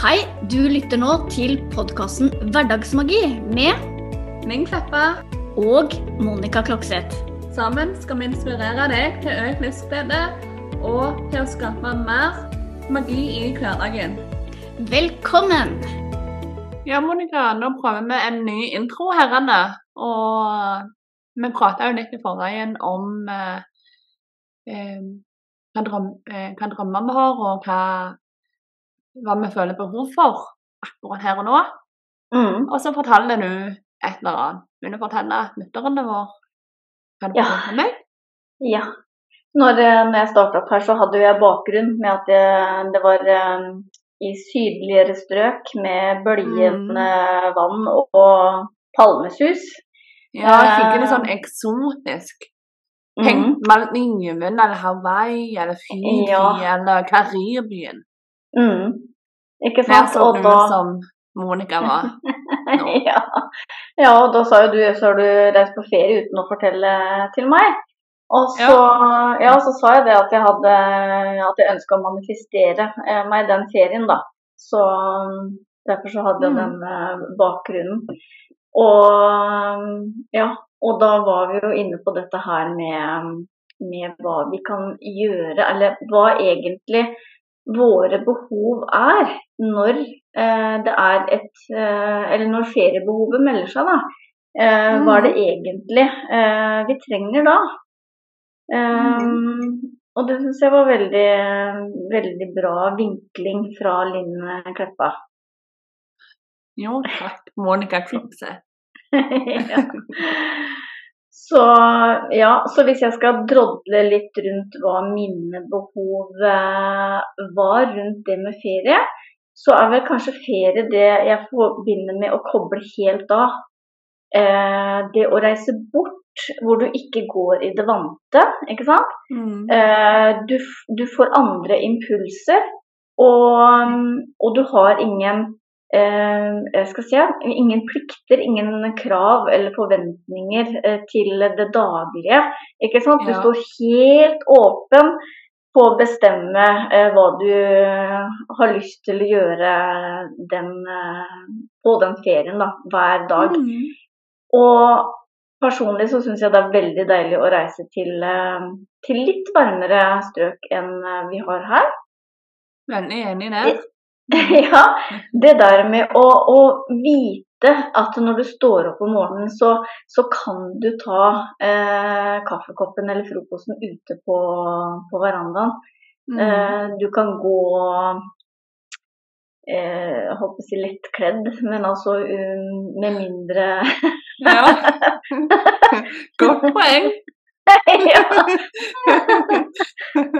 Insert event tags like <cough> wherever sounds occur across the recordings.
Hei, du lytter nå til podkasten Hverdagsmagi med Ming Kleppa. og Monica Klokseth. Sammen skal vi inspirere deg til økt livsglede og til å skape mer magi i hverdagen. Velkommen! Ja, Monica, nå prøver vi en ny intro herrene. Og vi prata jo litt i forveien om eh, eh, hva, drøm, eh, hva drømmer vi har, og hva, hva vi føler behov for akkurat her og nå. Mm. Og så forteller du et eller annet. Vil du fortelle lytterne våre hva du Ja. forteller meg? Ja. Når, eh, når jeg starta opp her, så hadde jeg bakgrunn med at det, det var um, i sydligere strøk med bølgende vann og, palmesus. Ja, Eh, skikkelig sånn eksotisk. Tenk mm. Maldiven eller Hawaii eller Fiji Ja. eller Karibien. Mm. Ikke Mer sant? sånn Og da, som Monica var. <laughs> nå. ja. ja, og da sa jo du så har du reist på ferie uten å fortelle til meg. Og så, ja. så sa jeg det at jeg hadde at jeg ønska å manifestere eh, meg den ferien, da. Så um, derfor så hadde jeg Mm. den eh, bakgrunnen. Og ja, og da var vi jo inne på dette her med, med hva vi kan gjøre, eller hva egentlig våre behov er når eh, det er et eh, Eller når feriebehovet melder seg, da. Eh, Hva er det egentlig eh, vi trenger da? Eh, Og det syns jeg var veldig, veldig bra vinkling fra Linn Kleppa. Jo, takk, Monica Klopse. <laughs> ja. Så ja, så hvis jeg skal drodle litt rundt hva mine behov eh, var rundt det med ferie, så er vel kanskje ferie det jeg forbinder med å koble helt av. Eh, det å reise bort hvor du ikke går i det vante, ikke sant. Mm. Eh, du, du får andre impulser, og, og du har ingen jeg skal se, ingen plikter, ingen krav eller forventninger eh, til det daglige. Ikke sant? Du Ja. står helt åpen på å bestemme eh, hva du har lyst til å gjøre den, eh, på den ferien da, hver dag. Mm. Og personlig så syns jeg det er veldig deilig å reise til, eh, til litt varmere strøk enn eh, vi har her. Veldig enig i det. <laughs> ja, det der med å, å vite at når du står opp om morgenen, så, så kan du ta eh, kaffekoppen eller frokosten ute på, på verandaen. Mm. Eh, du kan gå eh, jeg holdt på å si lett kledd, men altså um, med mindre Ja. <laughs> Godt poeng. Ja.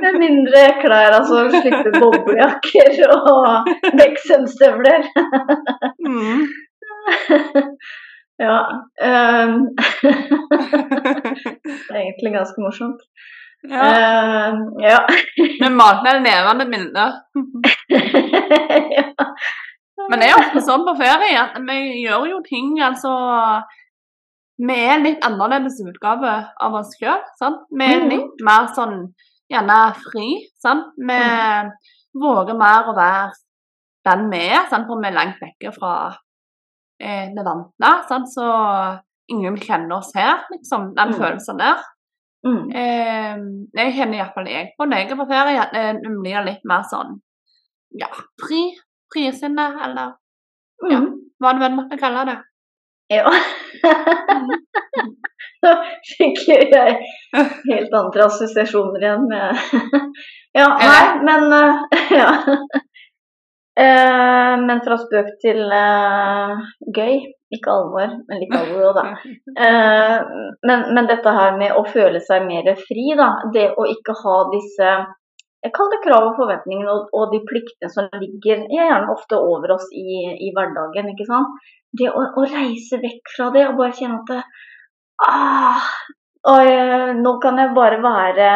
Med mindre klær, altså slippe boblejakker og Bexham-støvler. Mm. Ja. Um. det er egentlig ganske morsomt. Ja. Uh, ja. Men maten er levende minner. <laughs> ja. Men det er ofte sånn på ferie at vi gjør jo ting, altså Vi er en litt annerledes utgave av oss sjøl. Vi er Mhm. litt mer sånn gjerne fri. Sant? Vi våger mer å være den vi er, sant? for vi er langt vekke fra eh, det vante. Så ingen kjenner oss her, liksom. Den mm. følelsen der. Mm. Eh, jeg kjenner iallfall jeg på når jeg er på ferie, at vi blir litt mer sånn ja, fri. Frisinne, eller Ja. Mm. hva du enn måtte kalle det. Ja. Så fikk jeg helt andre assosiasjoner igjen med Ja, nei, men eh, <laughs> Ja. Eh, Men fra spøk til eh, gøy. Ikke alvor, men litt alvor òg, da. Eh, men, men dette her med å føle seg mer fri, da. Det å ikke ha disse jeg kaller det krav og forventningene og, og de pliktene som ligger gjerne ofte over oss i, i hverdagen. ikke sant? Det å, å reise vekk fra det og bare kjenne at det, ah, og, eh, Nå kan jeg bare være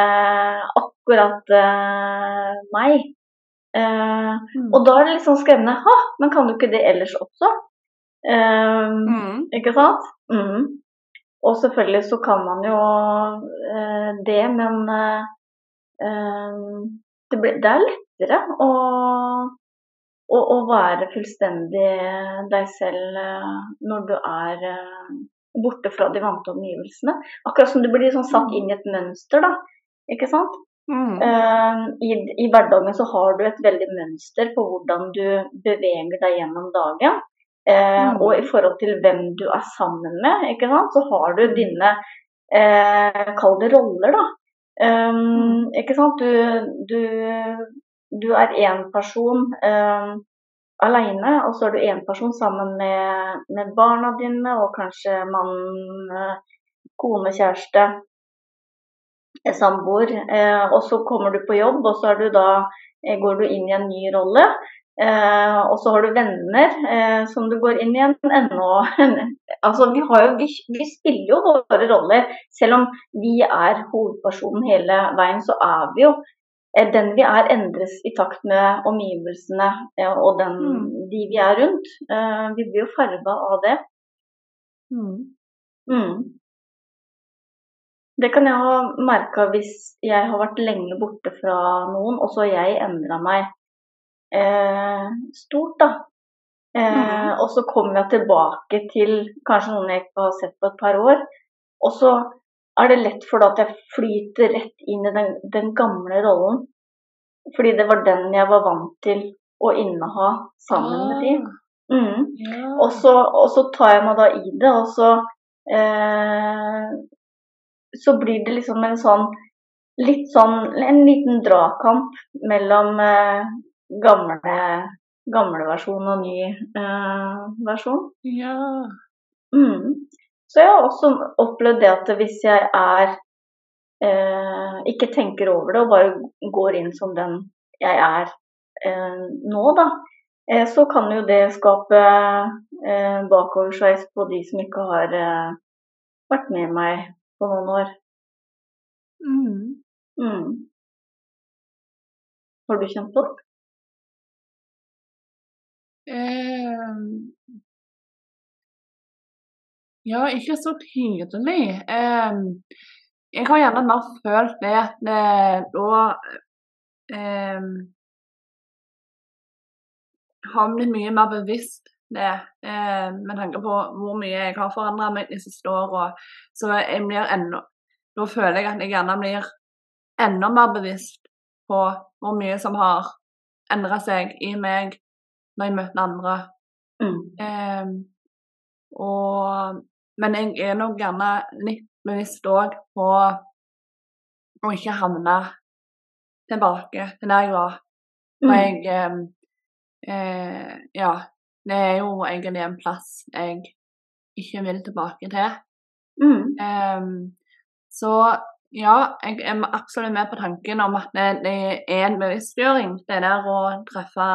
akkurat uh, meg. Eh, og da er det litt sånn skremmende. Ha, men kan du ikke det ellers også? Uh, Mm. ikke sant? Mm. Og selvfølgelig så kan man jo det, men det, ble, det er lettere å, å, å være fullstendig deg selv eh, når du er eh, borte fra de vante omgivelsene. Akkurat som du blir sånn satt inn i et mønster, da. Ikke sant? Mm. Uh, i, I hverdagen så har du et veldig mønster på hvordan du beveger deg gjennom dagen. Uh, Mm. Og i forhold til hvem du er sammen med, ikke sant? så har du Mm. dine uh, Kall det roller, da. Um. Ikke sant. Du, du, du er én person um, aleine, og så er du én person sammen med, med barna dine og kanskje mann, eh, kone, kjæreste, eh, samboer. Uh, og så kommer du på jobb, og så du da, går du inn i en ny rolle. Eh, og så har du venner eh, som du går inn i en ennå <laughs> Altså, vi, har jo, vi, vi spiller jo våre roller. Selv om vi er hovedpersonen hele veien, så er vi jo eh, den vi er, endres i takt med omgivelsene eh, og den, Mm. de vi er rundt. Eh, vi blir jo farga av det. Mm. Mm. Det kan jeg ha merka hvis jeg har vært lenge borte fra noen, og så har jeg endra meg eh, stort, da. Eh, mm. Og så kommer jeg tilbake til kanskje noen jeg ikke har sett på et par år. Og så er det lett for da at jeg flyter rett inn i den, den gamle rollen. Fordi det var den jeg var vant til å inneha sammen med de. Mm. Ja. Og så, og så tar jeg meg da i det, og så eh, Så blir det liksom en sånn Litt sånn En liten dragkamp mellom eh, gamle, gamle versjon og ny eh, versjon. ja. Mm. Så jeg har også opplevd det at hvis jeg er eh, Ikke tenker over det og bare går inn som den jeg er eh, nå, da. Eh, så kan jo det skape eh, bakoversveis på de som ikke har eh, vært med meg på noen år. Mm. Mm. Har du kjent på det? Eh, ja, ikke så tydelig. Eh, jeg har gjerne mer følt det at da eh, har blitt mye mer bevisst det, eh, med tanke på hvor mye jeg har forandra meg de siste åra. Så jeg blir enda Da føler jeg at jeg gjerne blir enda mer bevisst på hvor mye som har endra seg i meg når jeg møter andre. Mm. Eh, og, men jeg er nok gjerne litt bevisst òg på å ikke havne tilbake til der jeg var. For Mm. jeg eh, eh, Ja, det er jo egentlig en plass jeg ikke vil tilbake til. Mm. Ehm, så ja, jeg er absolutt med på tanken om at det, det er en bevisstgjøring. Det der å treffe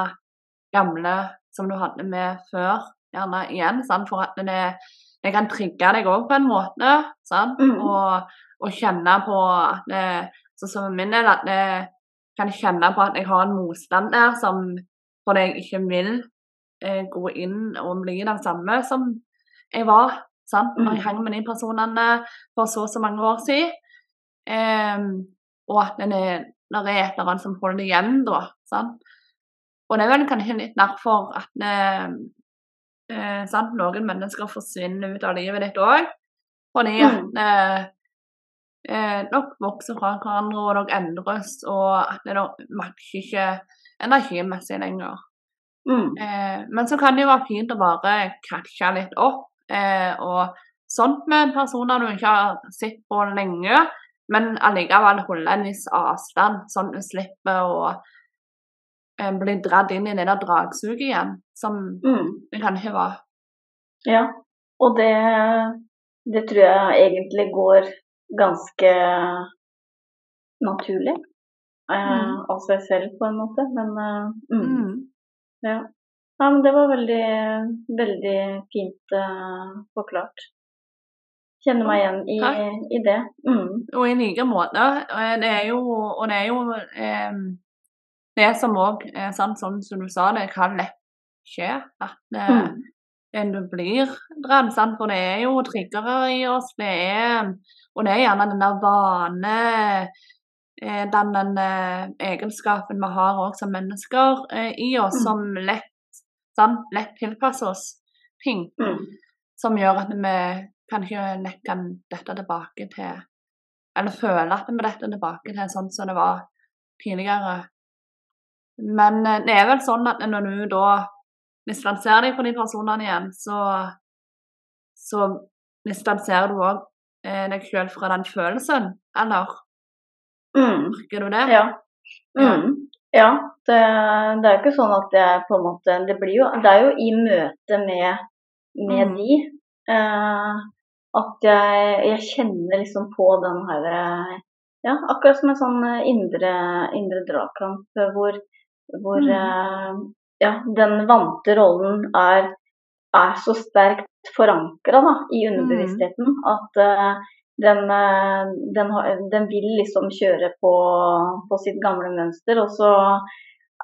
gamle som du hadde med før, gjerne igjen. Sant? For at det, det kan trigge deg òg på en måte. Sant? Mm. Og, og kjenne på at det, Sånn som min del, at jeg kan kjenne på at jeg har en motstand der som fordi jeg ikke vil eh, gå inn og bli den samme som jeg var. Sant? Når jeg Mm. hang med de personene for så og så mange år siden. Eh, og at det er, det er et eller annet som holder det igjen da. Sant? Og det er vel kanskje litt derfor at eh, eh, sant? noen mennesker forsvinner ut av livet ditt òg. Fordi at Mm. eh, eh, dere vokser fra hverandre, og dere endres, og at dere matcher ikke energimessig lenger. Mm. Eh, men så kan det jo være fint å bare catche litt opp, eh, og sånt med personer du ikke har sett på lenge, men allikevel holde en viss avstand, sånn at du slipper å eh, bli dratt inn i det der dragsuget igjen, som Mm. det kanskje var. Ja, og det, det tror jeg egentlig går ganske naturlig eh, Mm. av seg selv, på en måte. Men eh, mm, Mm. ja. ja, men det var veldig, veldig fint uh, forklart. Kjenner meg igjen i, i det. Mm. Og i like måte. Og det er jo, det, er jo eh, det som òg sant, sånn som du sa, det kan lett skje at eh, Mm. en blir dratt, sant? for det er jo triggere i oss. Det er, og det er gjerne den der vane eh, den, den eh, egenskapen vi har òg som mennesker i oss, Mm. som lett, sant, lett tilpasser oss ting. Mm. Som gjør at vi kanskje lett kan dette tilbake til Eller føle at vi detter tilbake til sånn som det var tidligere. Men eh, det er vel sånn at når du da distanserer deg fra de personene igjen, så, så distanserer du òg eh, deg sjøl fra den følelsen, eller Mm. merker du det? Ja. Mm. ja det, det er jo ikke sånn at det er på en måte Det blir jo Det er jo i møte med, med Mm. de eh, at jeg, jeg kjenner liksom på den her eh, Ja, akkurat som en sånn indre, indre dragkamp hvor, hvor Mm. eh, ja, den vante rollen er, er så sterkt forankra i underbevisstheten at eh, den, eh, den, den vil liksom kjøre på, på sitt gamle mønster, og så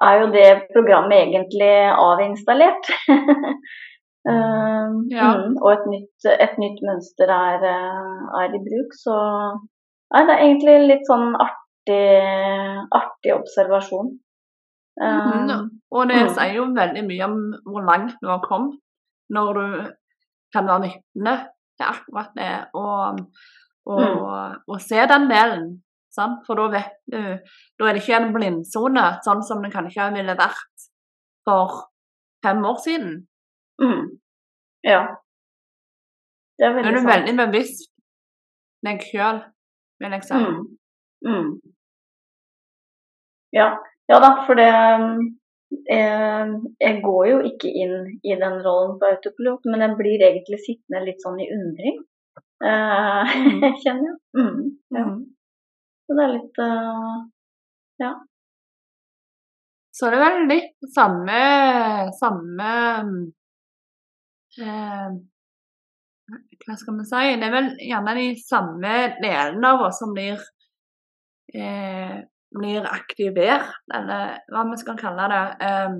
er jo det programmet egentlig avinstallert. <laughs> Eh, Ja. mm, og et nytt, et nytt mønster er, er i bruk, så Nei, det er egentlig litt sånn artig, artig observasjon. Eh, Mhm. Og det mm. sier jo veldig mye om hvor langt du har kommet, når du kan være vitne til akkurat det, og, og, Mm. og se den delen. Sant? For da vet du Da er det ikke en blindsone, sånn som det kanskje ville vært for fem år siden. Mm. Ja. Det er veldig er du sant. veldig bevisst deg sjøl, vil jeg si. Mm. Mm. Ja. Ja da, for det eh, Jeg går jo ikke inn i den rollen på autopilot, men jeg blir egentlig sittende litt sånn i undring. Eh, <laughs> Mm. kjenner jeg. Mm. Ja. Mm. Så det er litt ja. Så det er vel litt samme samme eh, Hva skal vi si? Det er vel gjerne de samme delene av oss som blir eh, blir aktivert, eller hva vi skal kalle det, um,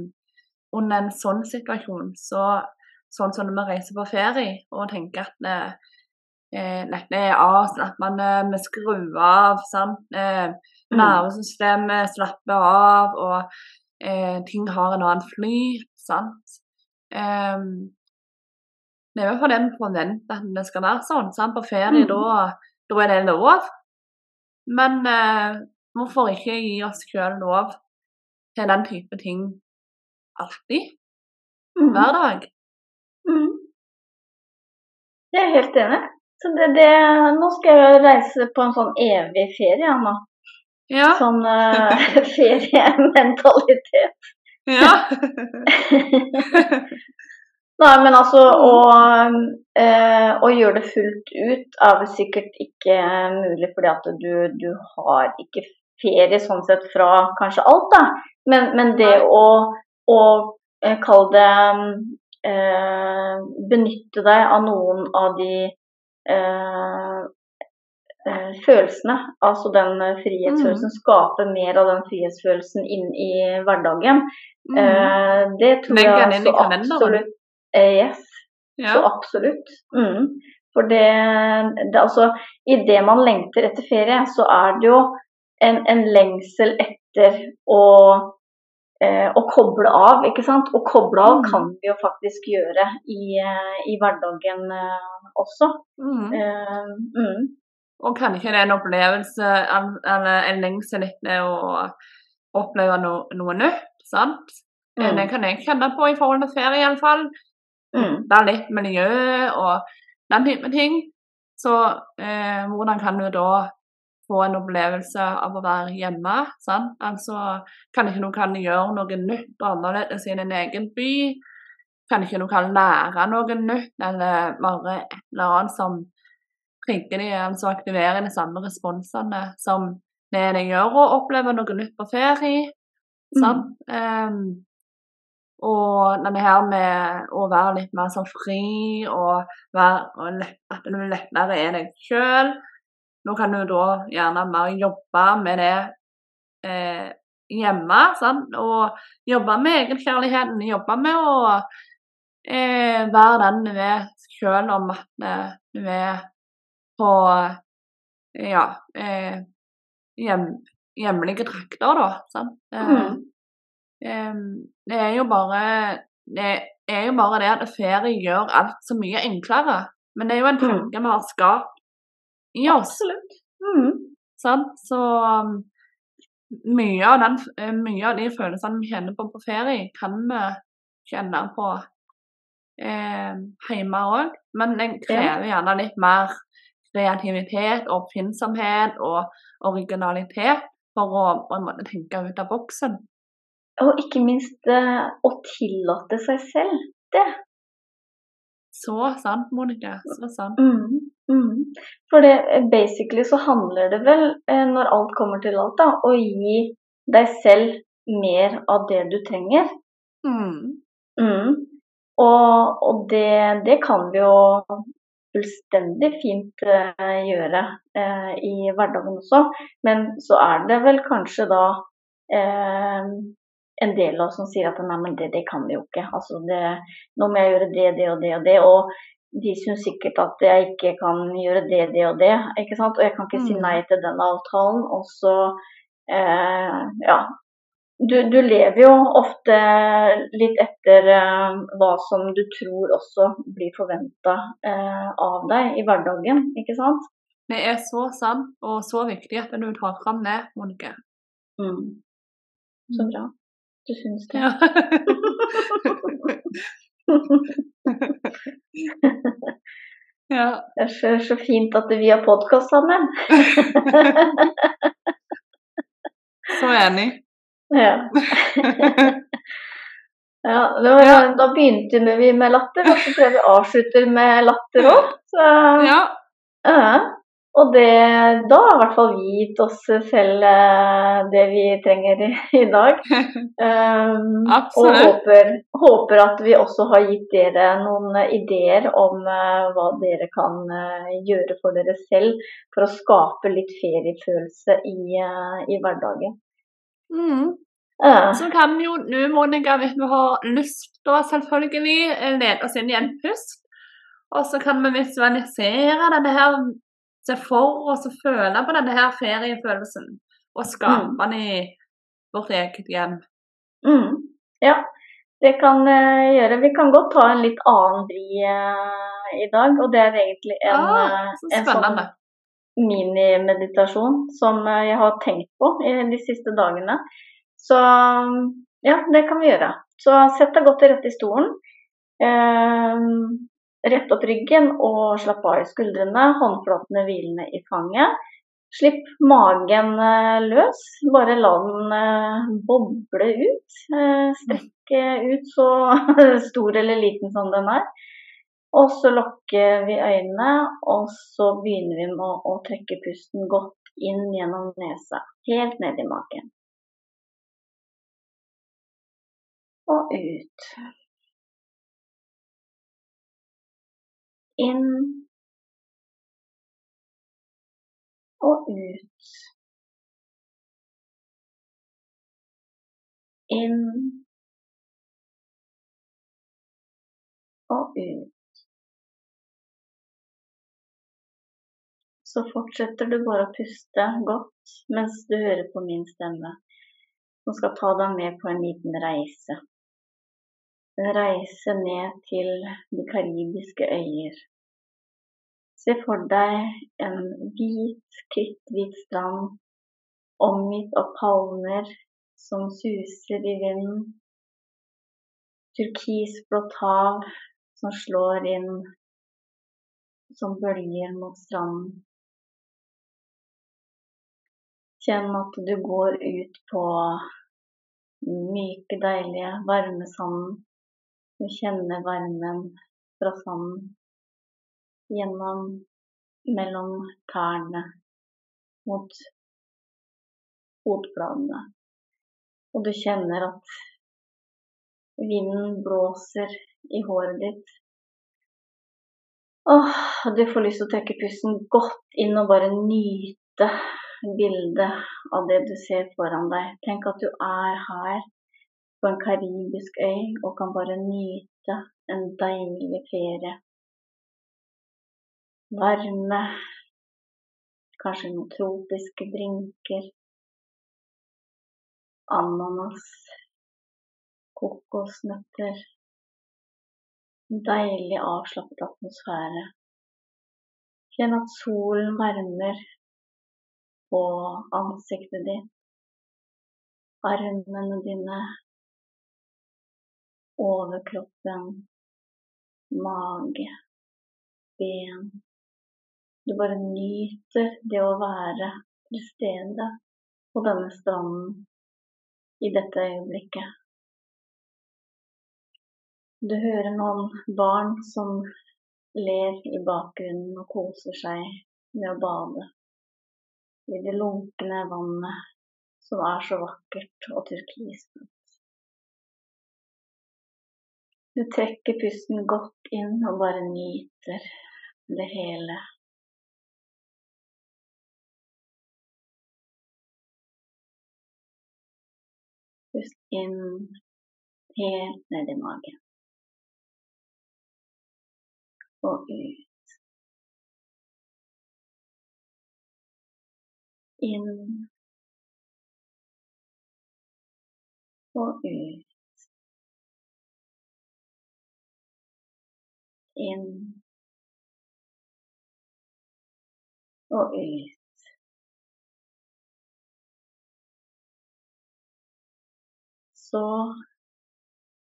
under en sånn situasjon. Så, sånn som når vi reiser på ferie og tenker at det, eh, dette er avslappende, vi skrur av, sant. Eh, mm. nervesystemet slapper av, og eh, ting har en annen flyt, sant. Um, det er jo fordi vi forventer at det skal være sånn. sant? På ferie, Mm. da, da er det lov. Men eh, hvorfor ikke gi oss sjøl lov til den type ting alltid? Mm. Hver dag? Mm. Jeg er helt enig. Så det, det, nå skal jeg reise på en sånn evig ferie, Anna. nå. Ja. Sånn <laughs> uh, feriementalitet. ja. <laughs> Nei, men altså å, eh, å gjøre det fullt ut er vel sikkert ikke mulig, fordi at du, du har ikke ferie sånn sett fra kanskje alt, da. Men, men det å, å eh, kalle det eh, Benytte deg av noen av de eh, eh, følelsene, altså den frihetsfølelsen, frihetsfølelsen, skape mer av den frihetsfølelsen inn i hverdagen. Mm. Eh, det tror Legge jeg så absolutt eh, Yes, ja. så absolutt. Mm. For det, det altså Idet man lengter etter ferie, så er det jo en, en lengsel etter å, eh, å koble av, ikke sant. Og koble av Mm. kan vi jo faktisk gjøre i, eh, i hverdagen eh, også. Mm. Eh, mm. Og kan ikke det er en opplevelse eller en lengsel etter å oppleve no, noe nytt, sant? Eh, Mm. Det kan jeg kjenne på i forhold til ferie, iallfall. Mm. Det er litt miljø og den type ting. Så eh, hvordan kan du da få en opplevelse av å være hjemme? Sant? Altså, kan ikke noen kan gjøre noe nytt og annerledes i en egen by? Kan ikke noen kan lære noe nytt, eller bare et eller annet som trigger de, altså aktiverer de samme responsene som det de gjør, å oppleve noe nytt på ferie. Sant? Ehm, og denne her med å være litt mer sånn fri og, være, og lett, at du lettere er deg sjøl. Nå kan du da gjerne mer jobbe med det eh, hjemme. Sant? Og jobbe med egenkjærligheten. Jobbe med å eh, være den du er, selv om at eh, du er på ja, eh, hjem, hjemlige trakter, da. Sant? Eh, Mm. eh, det er jo bare det er jo bare det at ferie gjør alt så mye enklere. Men det er jo en Mm. tanke vi har skapt oss. Absolutt. Mm. Sant? Så um, mye av, den, eh, mye av de følelsene vi kjenner på på ferie, kan vi kjenne på eh, hjemme òg. Men den krever gjerne litt mer kreativitet, oppfinnsomhet og originalitet for å å tenke ut av boksen. Og ikke minst eh, å tillate seg selv det. Så sant, Monica. Så sant. Mm, mm. For det, basically så handler det vel, eh, når alt kommer til alt, da, å gi deg selv mer av det du trenger. Mm. Mm. Og, og det, det kan vi jo fullstendig fint eh, gjøre eh, i hverdagen også. Men så er det vel kanskje da eh, en del av oss som sier at nei, men det, det kan vi jo ikke. Altså det, nå må jeg gjøre det, det og det og det. Og de syns sikkert at jeg ikke kan gjøre det, det og det. ikke sant? Og jeg kan ikke si Mm. nei til den avtalen. Og så eh, ja. Du, du lever jo ofte litt etter eh, hva som du tror også blir forventa eh, av deg i hverdagen, ikke sant? Det er så sant og så viktig at du tar fram det, Monica. Mm. Så bra. Du syns det. Ja. <laughs> ja. Det er så, så fint at vi har podkast sammen. <laughs> Så enig. Ja. <laughs> ja det var, Ja. Da begynte vi med latter, og så tror jeg vi avslutter med latter òg. ja. Ja. Og det, da har i hvert fall vi gitt oss selv eh, det vi trenger i, i dag. <laughs> Um, og håper, håper at vi også har gitt dere noen eh, ideer om uh, hva dere kan uh, gjøre for dere selv for å skape litt feriefølelse i, uh, i hverdagen. Mm. Så kan jo nå, Monica, hvis vi har lyst, da selvfølgelig lede oss inn i en pust. Og så kan vi visualisere denne her, se for oss å føle på denne her feriefølelsen. Og skape den i vårt eget hjem. Mm, ja, det kan uh, gjøre. Vi kan godt ta en litt annen vri uh, i dag, og det er egentlig en, Ah, så en sånn minimeditasjon som uh, jeg har tenkt på i de siste dagene. Så ja, det kan vi gjøre. Så sett deg godt til rette i stolen. Rett opp ryggen og slapp av i skuldrene, håndflatene hvilende i fanget. Slipp magen eh, løs, bare la den eh, boble ut. Eh, Strekk ut så <laughs> stor eller liten som den er. Og så lukker vi øynene, og så begynner vi med å trekke pusten godt inn gjennom nesa, helt ned i magen. Og ut. Inn og ut. Inn og ut. Så fortsetter du bare å puste godt mens du hører på min stemme, som skal ta deg med på en liten reise. Reise ned til de karibiske øyer. Se for deg en hvit, kritthvit strand omgitt av palmer som suser i vinden. Turkisblått hav som slår inn som bølger mot stranden. Kjenn at du går ut på myke, deilige, varme sanden. Du kjenner varmen fra sanden gjennom mellom tærne mot fotbladene. Og du kjenner at vinden blåser i håret ditt. Åh, du får lyst til å trekke pusten godt inn og bare nyte bildet av det du ser foran deg. Tenk at du er her på en karibisk øy og kan bare nyte en deilig ferie. Varme, kanskje noen tropiske drinker. ananas, kokosnøtter. En deilig, avslappet atmosfære. Kjenn at solen varmer på ansiktet ditt, armene dine, overkroppen, mage, ben. Du bare nyter det å være til stede på denne stranden i dette øyeblikket. Du hører noen barn som ler i bakgrunnen og koser seg med å bade i det lunkne vannet som er så vakkert og turkisblått. Du trekker pusten godt inn og bare nyter det hele. Pust inn helt ned i magen. Og ut. Inn og ut. Inn og ut. Så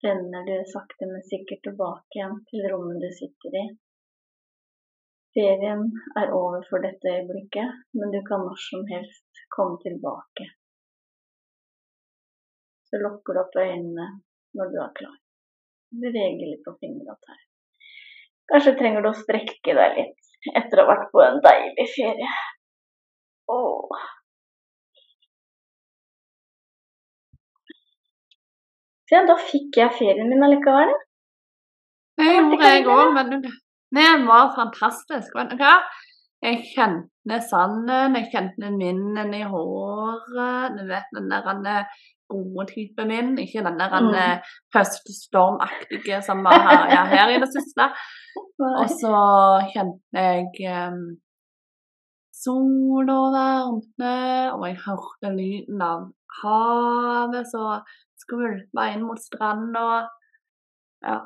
vender du sakte, men sikkert tilbake igjen til rommet du sitter i. Ferien er over for dette øyeblikket, men du kan når som helst komme tilbake. Så lukker du opp øynene når du er klar. Beveger litt på fingrene og tær. Kanskje trenger du å strekke deg litt etter å ha vært på en deilig ferie. Åh. Se, da fikk jeg ferien min allikevel. Det gjorde jeg òg, men det var fantastisk. Men hva? Jeg kjente sanden, jeg kjente vinden i håret. Du vet den der gode typen min, ikke den der Mm. høststormaktige som har herja her i det siste. Og så kjente jeg um, sola varme, og jeg hørte lyden av havet som skvulpa inn mot stranda. Ja.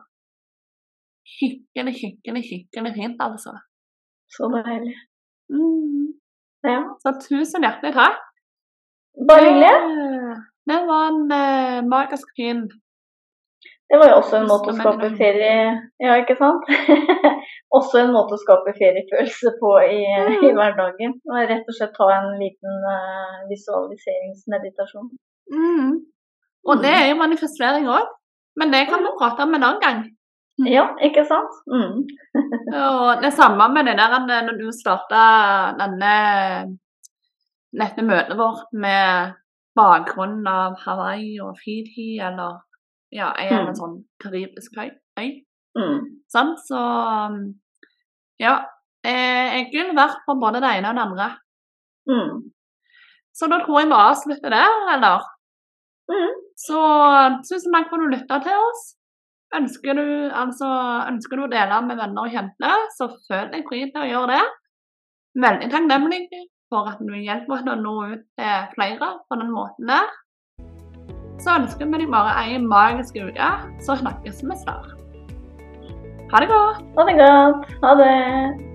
Skikkelig, skikkelig, skikkelig fint, altså. Så deilig. Mm. Ja, Så tusen hjertelig takk. bare hyggelig. Det, var en eh, magisk fin Det var jo også en måte å skape ferie Ja, ikke sant? <laughs> også en måte å skape feriefølelse på i, i hverdagen. Og rett og slett ta en liten uh, visualiseringsmeditasjon. mm. Og det er jo manifestering òg, men det kan vi prate om en annen gang. Ja, ikke sant? Mm. <laughs> Og det samme med det der når du starta denne dette møtet vårt med bakgrunnen av Hawaii og Fiji eller ja, en eller Mm. sånn karibisk øy. Mm. Sånn, så ja. eh, Jeg kunne vært på både det ene og det andre. Mm. Så da tror jeg vi avslutter der, eller? Mm. Så tusen takk for at du lytta til oss. Ønsker du, altså, ønsker du å dele med venner og kjente, så føl deg fri til å gjøre det. Veldig takknemlig for at du hjelper til å nå ut til flere på den måten der. Så ønsker vi deg bare ei magisk uke, så snakkes vi snart. Ha det godt. Ha det godt. Ha det.